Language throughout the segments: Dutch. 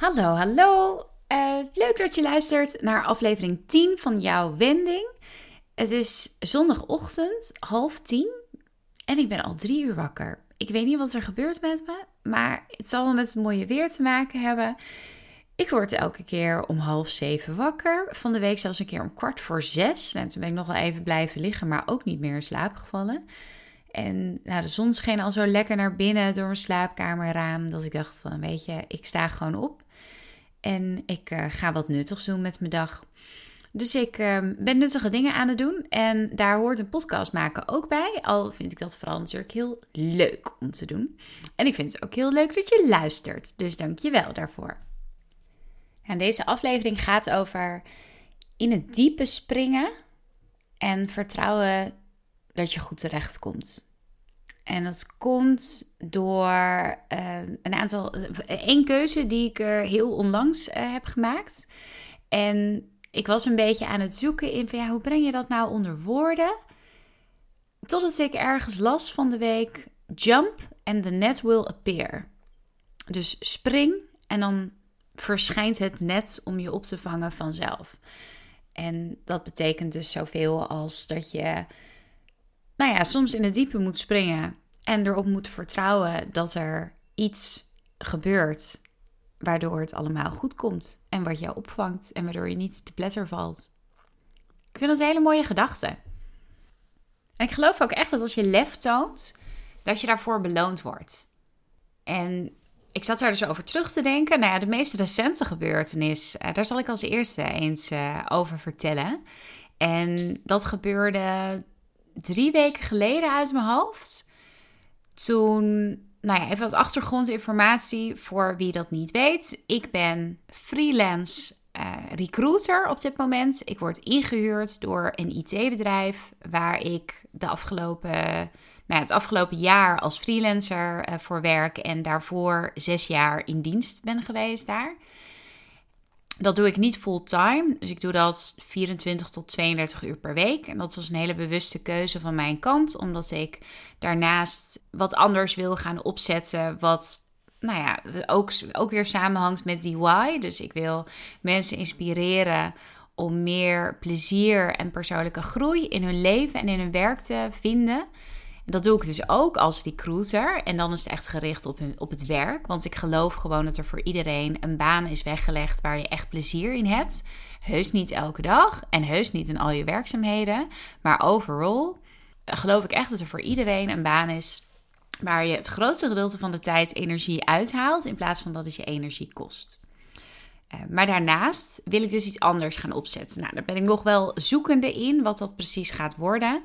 Hallo, hallo. Uh, leuk dat je luistert naar aflevering 10 van jouw wending. Het is zondagochtend, half tien. En ik ben al drie uur wakker. Ik weet niet wat er gebeurt met me, maar het zal wel met het mooie weer te maken hebben. Ik word elke keer om half zeven wakker. Van de week zelfs een keer om kwart voor zes. En toen ben ik nog wel even blijven liggen, maar ook niet meer in slaap gevallen. En nou, de zon scheen al zo lekker naar binnen door mijn slaapkamerraam. Dat ik dacht van, weet je, ik sta gewoon op. En ik uh, ga wat nuttigs doen met mijn dag. Dus ik uh, ben nuttige dingen aan het doen. En daar hoort een podcast maken ook bij. Al vind ik dat vooral natuurlijk heel leuk om te doen. En ik vind het ook heel leuk dat je luistert. Dus dank je wel daarvoor. En deze aflevering gaat over in het diepe springen. En vertrouwen dat je goed terecht komt. En dat komt door uh, een aantal. één keuze die ik er heel onlangs uh, heb gemaakt. En ik was een beetje aan het zoeken in van ja, hoe breng je dat nou onder woorden? Totdat ik ergens las van de week: jump and the net will appear. Dus spring en dan verschijnt het net om je op te vangen vanzelf. En dat betekent dus zoveel als dat je nou ja, soms in het diepe moet springen en erop moet vertrouwen dat er iets gebeurt waardoor het allemaal goed komt en wat jou opvangt en waardoor je niet te pletter valt. Ik vind dat een hele mooie gedachte. En ik geloof ook echt dat als je lef toont, dat je daarvoor beloond wordt. En ik zat daar dus over terug te denken. Nou ja, de meest recente gebeurtenis, uh, daar zal ik als eerste eens uh, over vertellen. En dat gebeurde drie weken geleden uit mijn hoofd. Toen, nou ja, even wat achtergrondinformatie voor wie dat niet weet. Ik ben freelance uh, recruiter op dit moment. Ik word ingehuurd door een IT-bedrijf waar ik de afgelopen, nou, het afgelopen jaar als freelancer uh, voor werk en daarvoor zes jaar in dienst ben geweest daar. Dat doe ik niet fulltime. Dus ik doe dat 24 tot 32 uur per week. En dat was een hele bewuste keuze van mijn kant. Omdat ik daarnaast wat anders wil gaan opzetten. Wat nou ja, ook, ook weer samenhangt met die why. Dus ik wil mensen inspireren om meer plezier en persoonlijke groei in hun leven en in hun werk te vinden dat doe ik dus ook als recruiter. En dan is het echt gericht op, op het werk. Want ik geloof gewoon dat er voor iedereen een baan is weggelegd waar je echt plezier in hebt. Heus niet elke dag en heus niet in al je werkzaamheden. Maar overal geloof ik echt dat er voor iedereen een baan is waar je het grootste gedeelte van de tijd energie uithaalt. In plaats van dat het je energie kost. Eh, maar daarnaast wil ik dus iets anders gaan opzetten. Nou, daar ben ik nog wel zoekende in wat dat precies gaat worden.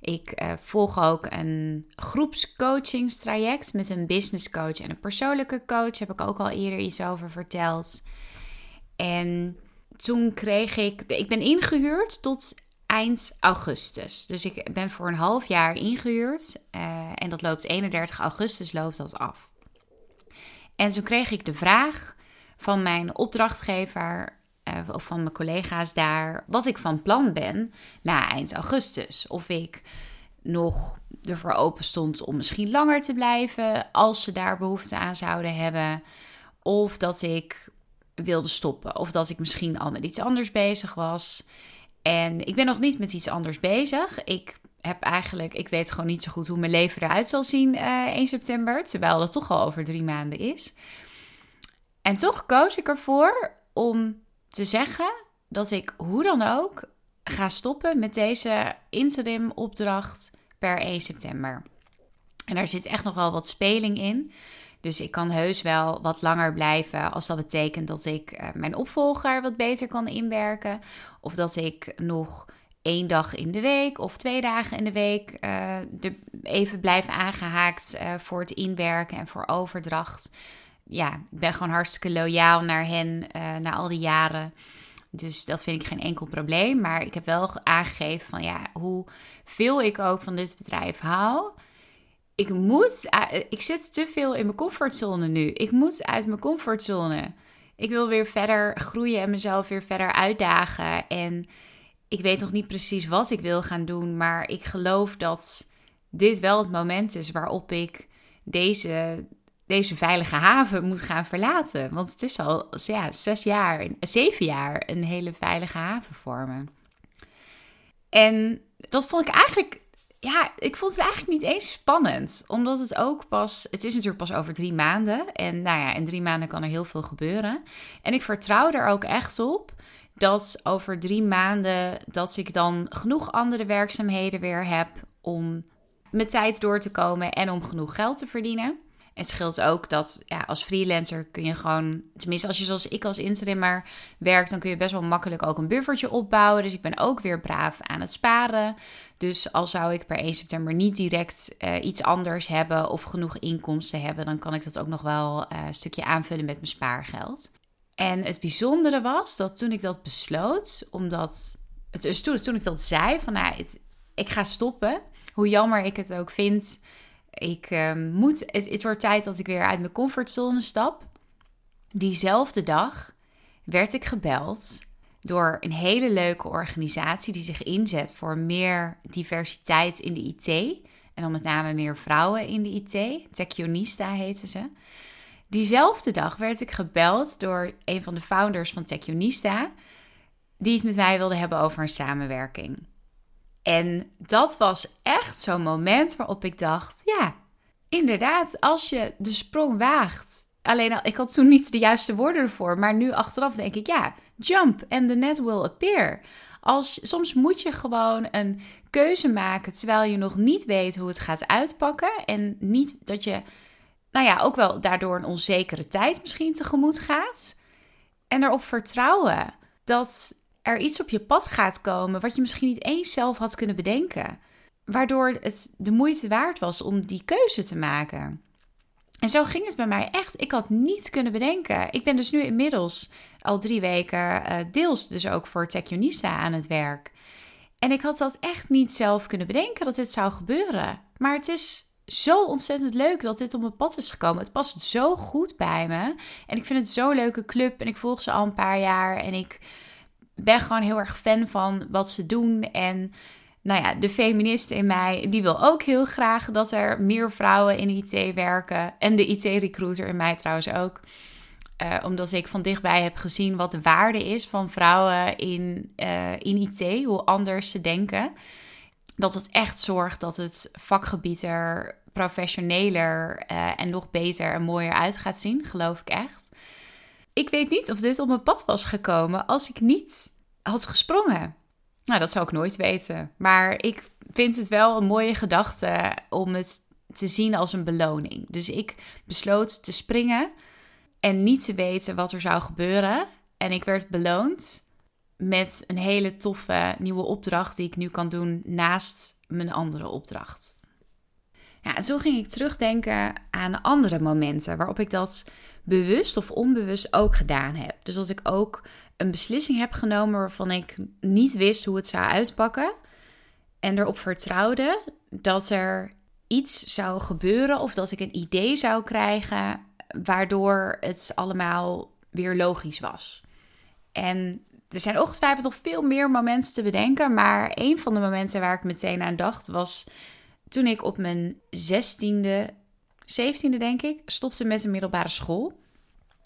Ik uh, volg ook een groepscoachingstraject met een business coach en een persoonlijke coach. Heb ik ook al eerder iets over verteld. En toen kreeg ik. Ik ben ingehuurd tot eind augustus. Dus ik ben voor een half jaar ingehuurd. Uh, en dat loopt 31 augustus loopt dat af. En toen kreeg ik de vraag van mijn opdrachtgever of van mijn collega's daar wat ik van plan ben na eind augustus. Of ik nog ervoor open stond om misschien langer te blijven als ze daar behoefte aan zouden hebben. Of dat ik wilde stoppen. Of dat ik misschien al met iets anders bezig was. En ik ben nog niet met iets anders bezig. Ik heb eigenlijk, ik weet gewoon niet zo goed hoe mijn leven eruit zal zien uh, eh, 1 september. Terwijl dat toch al over drie maanden is. En toch koos ik ervoor om te zeggen dat ik hoe dan ook ga stoppen met deze interim opdracht per 1 september. En daar zit echt nog wel wat speling in. Dus ik kan heus wel wat langer blijven als dat betekent dat ik uh, mijn opvolger wat beter kan inwerken. Of dat ik nog één dag in de week of twee dagen in de week uh, er even blijf aangehaakt uh, voor het inwerken en voor overdracht. Ja, ik ben gewoon hartstikke loyaal naar hen uh, na al die jaren. Dus dat vind ik geen enkel probleem. Maar ik heb wel aangegeven van ja, hoeveel ik ook van dit bedrijf hou. Ik moet, eh, ik zit te veel in mijn comfortzone nu. Ik moet uit mijn comfortzone. Ik wil weer verder groeien en mezelf weer verder uitdagen. En ik weet nog niet precies wat ik wil gaan doen, maar ik geloof dat dit wel het moment is waarop ik deze, deze veilige haven moet gaan verlaten. Want het is al ja, zes jaar, zeven jaar een hele veilige haven voor me. En dat vond ik eigenlijk, ja, ik vond het eigenlijk niet eens spannend. Omdat het ook pas, het is natuurlijk pas over drie maanden. En nou ja, in drie maanden kan er heel veel gebeuren. En ik vertrouw er ook echt op dat over drie maanden dat ik dan genoeg andere werkzaamheden weer heb om mijn tijd door te komen en om genoeg geld te verdienen. Het scheelt ook dat ja, als freelancer kun je gewoon, tenminste als je zoals ik als interimmer werkt, dan kun je best wel makkelijk ook een buffertje opbouwen. Dus ik ben ook weer braaf aan het sparen. Dus al zou ik per 1 september niet direct uh, iets anders hebben of genoeg inkomsten hebben, dan kan ik dat ook nog wel uh, een stukje aanvullen met mijn spaargeld. En het bijzondere was dat toen ik dat besloot, omdat het, dus toen, toen ik dat zei van nou, het, ik ga stoppen, hoe jammer ik het ook vind, ik uh, moet, het, het wordt tijd dat ik weer uit mijn comfortzone stap. Diezelfde dag werd ik gebeld door een hele leuke organisatie die zich inzet voor meer diversiteit in de IT. En dan met name meer vrouwen in de IT. Techionista heten ze. Diezelfde dag werd ik gebeld door een van de founders van Techionista, die het met mij wilde hebben over een samenwerking. En dat was echt zo'n moment waarop ik dacht: ja, inderdaad, als je de sprong waagt. Alleen ik had toen niet de juiste woorden ervoor, maar nu achteraf denk ik: ja, jump and the net will appear. Als, soms moet je gewoon een keuze maken terwijl je nog niet weet hoe het gaat uitpakken. En niet dat je nou ja, ook wel daardoor een onzekere tijd misschien tegemoet gaat. En erop vertrouwen dat er iets op je pad gaat komen wat je misschien niet eens zelf had kunnen bedenken. Waardoor het de moeite waard was om die keuze te maken. En zo ging het bij mij echt. Ik had niet kunnen bedenken. Ik ben dus nu inmiddels al drie weken uh, deels dus ook voor Techionista aan het werk. En ik had dat echt niet zelf kunnen bedenken dat dit zou gebeuren. Maar het is zo ontzettend leuk dat dit op mijn pad is gekomen. Het past zo goed bij me. En ik vind het zo'n leuke club. En ik volg ze al een paar jaar. En ik ben gewoon heel erg fan van wat ze doen. En nou ja, de feminist in mij, die wil ook heel graag dat er meer vrouwen in IT werken. En de IT-recruiter in mij trouwens ook. Uh, omdat ik van dichtbij heb gezien wat de waarde is van vrouwen in, uh, in IT, hoe anders ze denken. Dat het echt zorgt dat het vakgebied er professioneler uh, en nog beter en mooier uit gaat zien, geloof ik echt. Ik weet niet of dit op mijn pad was gekomen als ik niet had gesprongen. Nou, dat zou ik nooit weten. Maar ik vind het wel een mooie gedachte om het te zien als een beloning. Dus ik besloot te springen en niet te weten wat er zou gebeuren. En ik werd beloond met een hele toffe nieuwe opdracht die ik nu kan doen naast mijn andere opdracht. Ja, zo ging ik terugdenken aan andere momenten waarop ik dat bewust of onbewust ook gedaan heb. Dus dat ik ook een beslissing heb genomen waarvan ik niet wist hoe het zou uitpakken. En erop vertrouwde dat er iets zou gebeuren of dat ik een idee zou krijgen waardoor het allemaal weer logisch was. En er zijn ongetwijfeld nog veel meer momenten te bedenken, maar een van de momenten waar ik meteen aan dacht was toen ik op mijn 16e, 17e denk ik, stopte met een middelbare school.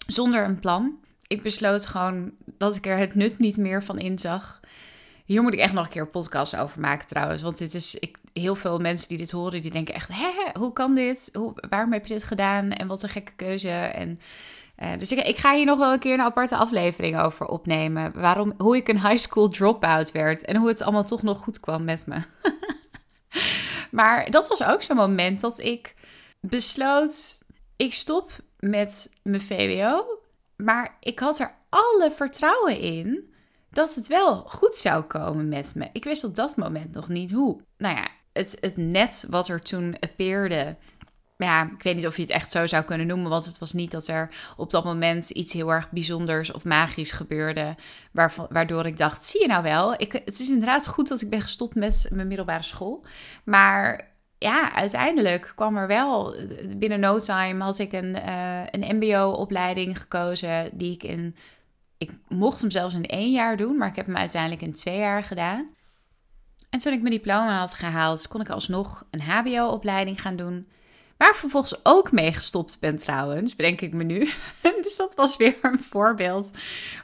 Zonder een plan. Ik besloot gewoon dat ik er het nut niet meer van inzag. Hier moet ik echt nog een keer een podcast over maken trouwens. Want dit is, ik, heel veel mensen die dit horen, die denken echt... Hè, hoe kan dit? Hoe, waarom heb je dit gedaan? En wat een gekke keuze. En, uh, dus ik, ik, ga hier nog wel een keer een aparte aflevering over opnemen. Waarom, hoe ik een high school drop-out werd. En hoe het allemaal toch nog goed kwam met me. Maar dat was ook zo'n moment dat ik besloot: ik stop met mijn VWO. Maar ik had er alle vertrouwen in dat het wel goed zou komen met me. Ik wist op dat moment nog niet hoe. Nou ja, het, het net wat er toen appeerde ja, ik weet niet of je het echt zo zou kunnen noemen, want het was niet dat er op dat moment iets heel erg bijzonders of magisch gebeurde, waardoor ik dacht, zie je nou wel, ik, het is inderdaad goed dat ik ben gestopt met mijn middelbare school, maar ja, uiteindelijk kwam er wel, binnen no time had ik een, uh, een mbo-opleiding gekozen die ik in, ik mocht hem zelfs in één jaar doen, maar ik heb hem uiteindelijk in twee jaar gedaan. En toen ik mijn diploma had gehaald, kon ik alsnog een hbo-opleiding gaan doen. Waar vervolgens ook mee gestopt ben trouwens, bedenk ik me nu. dus dat was weer een voorbeeld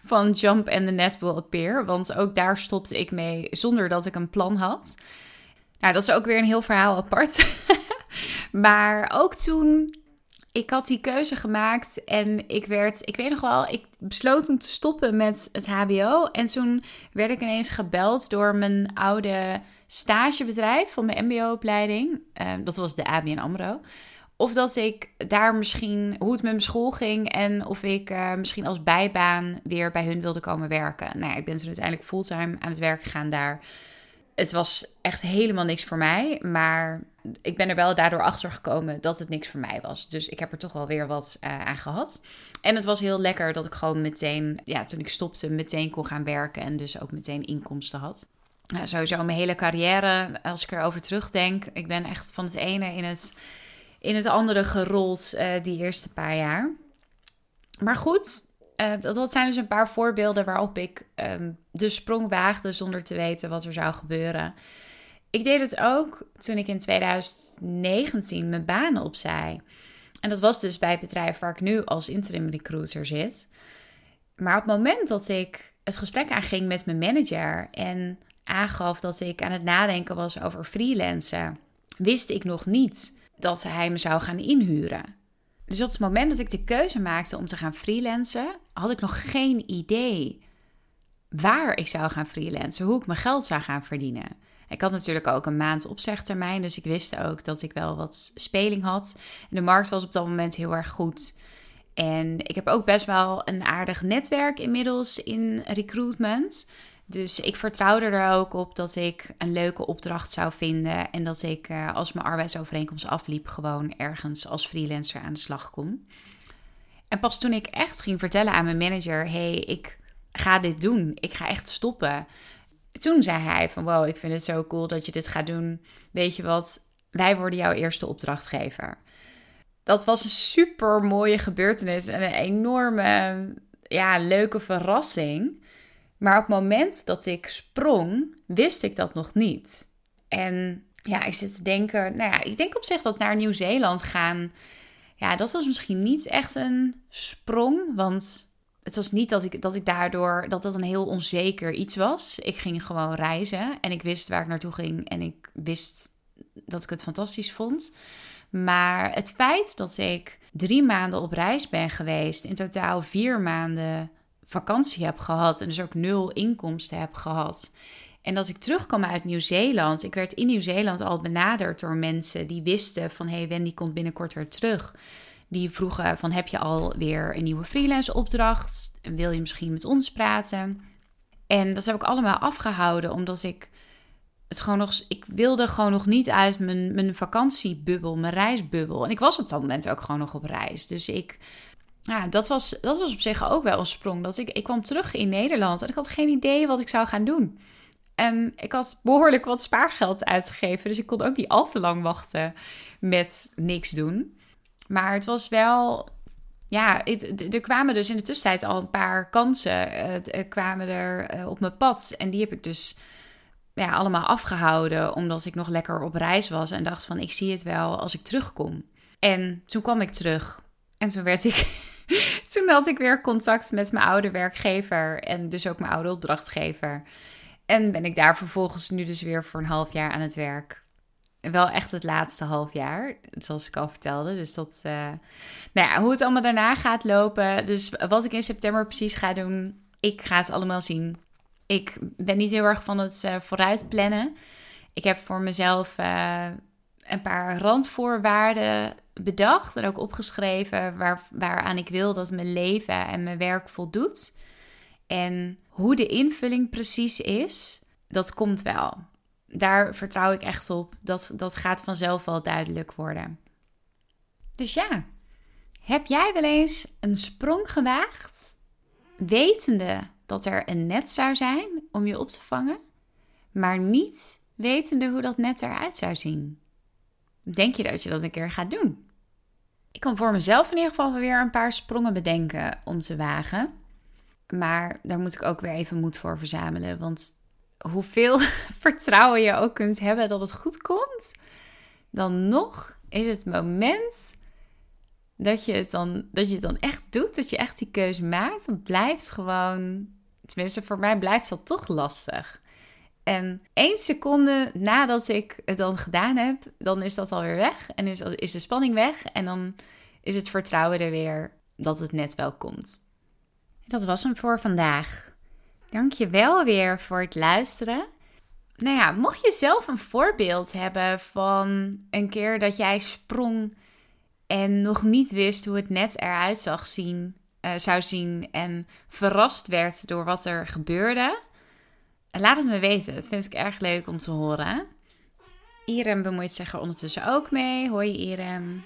van Jump and the Net Appear. Want ook daar stopte ik mee zonder dat ik een plan had. Nou, dat is ook weer een heel verhaal apart. maar ook toen, ik had die keuze gemaakt en ik werd, ik weet nog wel, ik besloot om te stoppen met het HBO. En toen werd ik ineens gebeld door mijn oude stagebedrijf van mijn MBO-opleiding. Uh, dat was de ABN Amro. Of dat ik daar misschien, hoe het met mijn school ging en of ik uh, misschien als bijbaan weer bij hun wilde komen werken. Nou ja, ik ben toen uiteindelijk fulltime aan het werk gegaan daar. Het was echt helemaal niks voor mij, maar ik ben er wel daardoor achter gekomen dat het niks voor mij was. Dus ik heb er toch wel weer wat uh, aan gehad. En het was heel lekker dat ik gewoon meteen, ja, toen ik stopte, meteen kon gaan werken en dus ook meteen inkomsten had. Nou, sowieso mijn hele carrière, als ik erover terugdenk, ik ben echt van het ene in het, in het andere gerold uh, die eerste paar jaar. Maar goed, uh, dat, dat, zijn dus een paar voorbeelden waarop ik um, de sprong waagde zonder te weten wat er zou gebeuren. Ik deed het ook toen ik in 2019 mijn baan opzij. En dat was dus bij het bedrijf waar ik nu als interim recruiter zit. Maar op het moment dat ik het gesprek aanging met mijn manager en aangaf dat ik aan het nadenken was over freelancen, wist ik nog niet dat hij me zou gaan inhuren. Dus op het moment dat ik de keuze maakte om te gaan freelancen, had ik nog geen idee waar ik zou gaan freelancen, hoe ik mijn geld zou gaan verdienen. Ik had natuurlijk ook een maand opzegtermijn, dus ik wist ook dat ik wel wat speling had. En de markt was op dat moment heel erg goed. En ik heb ook best wel een aardig netwerk inmiddels in recruitment. Dus ik vertrouwde er ook op dat ik een leuke opdracht zou vinden. En dat ik, eh, als mijn arbeidsovereenkomst afliep, gewoon ergens als freelancer aan de slag kon. En pas toen ik echt ging vertellen aan mijn manager: hey, ik ga dit doen. Ik ga echt stoppen. Toen zei hij van wow, ik vind het zo cool dat je dit gaat doen. Weet je wat? Wij worden jouw eerste opdrachtgever. Dat was een super mooie gebeurtenis en een enorme, ja, leuke verrassing. Maar op het moment dat ik sprong, wist ik dat nog niet. En ja, ik zit te denken, nou ja, ik denk op zich dat naar Nieuw-Zeeland gaan, ja, dat was misschien niet echt een sprong, want het was niet dat ik, dat ik daardoor, dat dat een heel onzeker iets was. Ik ging gewoon reizen en ik wist waar ik naartoe ging en ik wist dat ik het fantastisch vond. Maar het feit dat ik drie maanden op reis ben geweest, in totaal vier maanden vakantie heb gehad en dus ook nul inkomsten heb gehad. En dat ik terugkwam uit Nieuw-Zeeland. Ik werd in Nieuw-Zeeland al benaderd door mensen die wisten van... hey, Wendy komt binnenkort weer terug. Die vroegen van, heb je alweer een nieuwe freelance opdracht? Wil je misschien met ons praten? En dat heb ik allemaal afgehouden, omdat ik het gewoon nog... Ik wilde gewoon nog niet uit mijn, mijn vakantiebubbel, mijn reisbubbel. En ik was op dat moment ook gewoon nog op reis. Dus ik ja, dat was, dat was op zich ook wel een sprong. Dat ik, ik kwam terug in Nederland en ik had geen idee wat ik zou gaan doen. En ik had behoorlijk wat spaargeld uitgegeven. Dus ik kon ook niet al te lang wachten met niks doen. Maar het was wel. Ja, er kwamen dus in de tussentijd al een paar kansen. Uh, kwamen er eh, op mijn pad. En die heb ik dus ja, allemaal afgehouden. Omdat ik nog lekker op reis was. En dacht van ik zie het wel als ik terugkom. En toen kwam ik terug. En toen werd ik toen had ik weer contact met mijn oude werkgever en dus ook mijn oude opdrachtgever. En ben ik daar vervolgens nu dus weer voor een half jaar aan het werk. Wel echt het laatste half jaar, zoals ik al vertelde. Dus dat, uh... nou ja, hoe het allemaal daarna gaat lopen. Dus wat ik in september precies ga doen, ik ga het allemaal zien. Ik ben niet heel erg van het uh, vooruit plannen. Ik heb voor mezelf uh, een paar randvoorwaarden bedacht en ook opgeschreven waar, waaraan ik wil dat mijn leven en mijn werk voldoet. En hoe de invulling precies is, dat komt wel. Daar vertrouw ik echt op. Dat, dat gaat vanzelf wel duidelijk worden. Dus ja, heb jij wel eens een sprong gewaagd, wetende dat er een net zou zijn om je op te vangen, maar niet wetende hoe dat net eruit zou zien? Denk je dat je dat een keer gaat doen? Ik kan voor mezelf in ieder geval weer een paar sprongen bedenken om te wagen. Maar daar moet ik ook weer even moed voor verzamelen. Want hoeveel vertrouwen je ook kunt hebben dat het goed komt, dan nog is het moment dat je het dan, dat je het dan echt doet, dat je echt die keuze maakt, dan blijft gewoon, tenminste voor mij blijft dat toch lastig. En één seconde nadat ik het dan gedaan heb, dan is dat alweer weg en is, is de spanning weg en dan is het vertrouwen er weer dat het net wel komt. Dat was hem voor vandaag. Dank je wel weer voor het luisteren. Nou ja, mocht je zelf een voorbeeld hebben van een keer dat jij sprong en nog niet wist hoe het net eruit zag zien, uh, zou zien en verrast werd door wat er gebeurde, laat het me weten. Dat vind ik erg leuk om te horen. Irem bemoeit zich er ondertussen ook mee. Hoi Irem.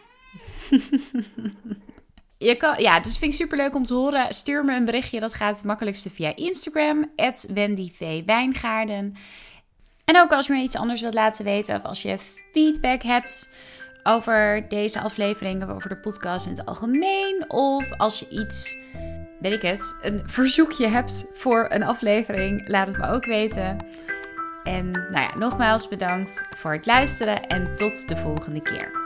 je ja, dus vind ik super leuk om te horen. Stuur me een berichtje. Dat gaat het makkelijkste via Instagram. @wendyvwijngaarden. En ook als je me iets anders wilt laten weten. Of als je feedback hebt over deze aflevering. Of over de podcast in het algemeen. Of als je iets, weet ik het, een verzoekje hebt voor een aflevering. Laat het me ook weten. En nou ja, nogmaals bedankt voor het luisteren. En tot de volgende keer.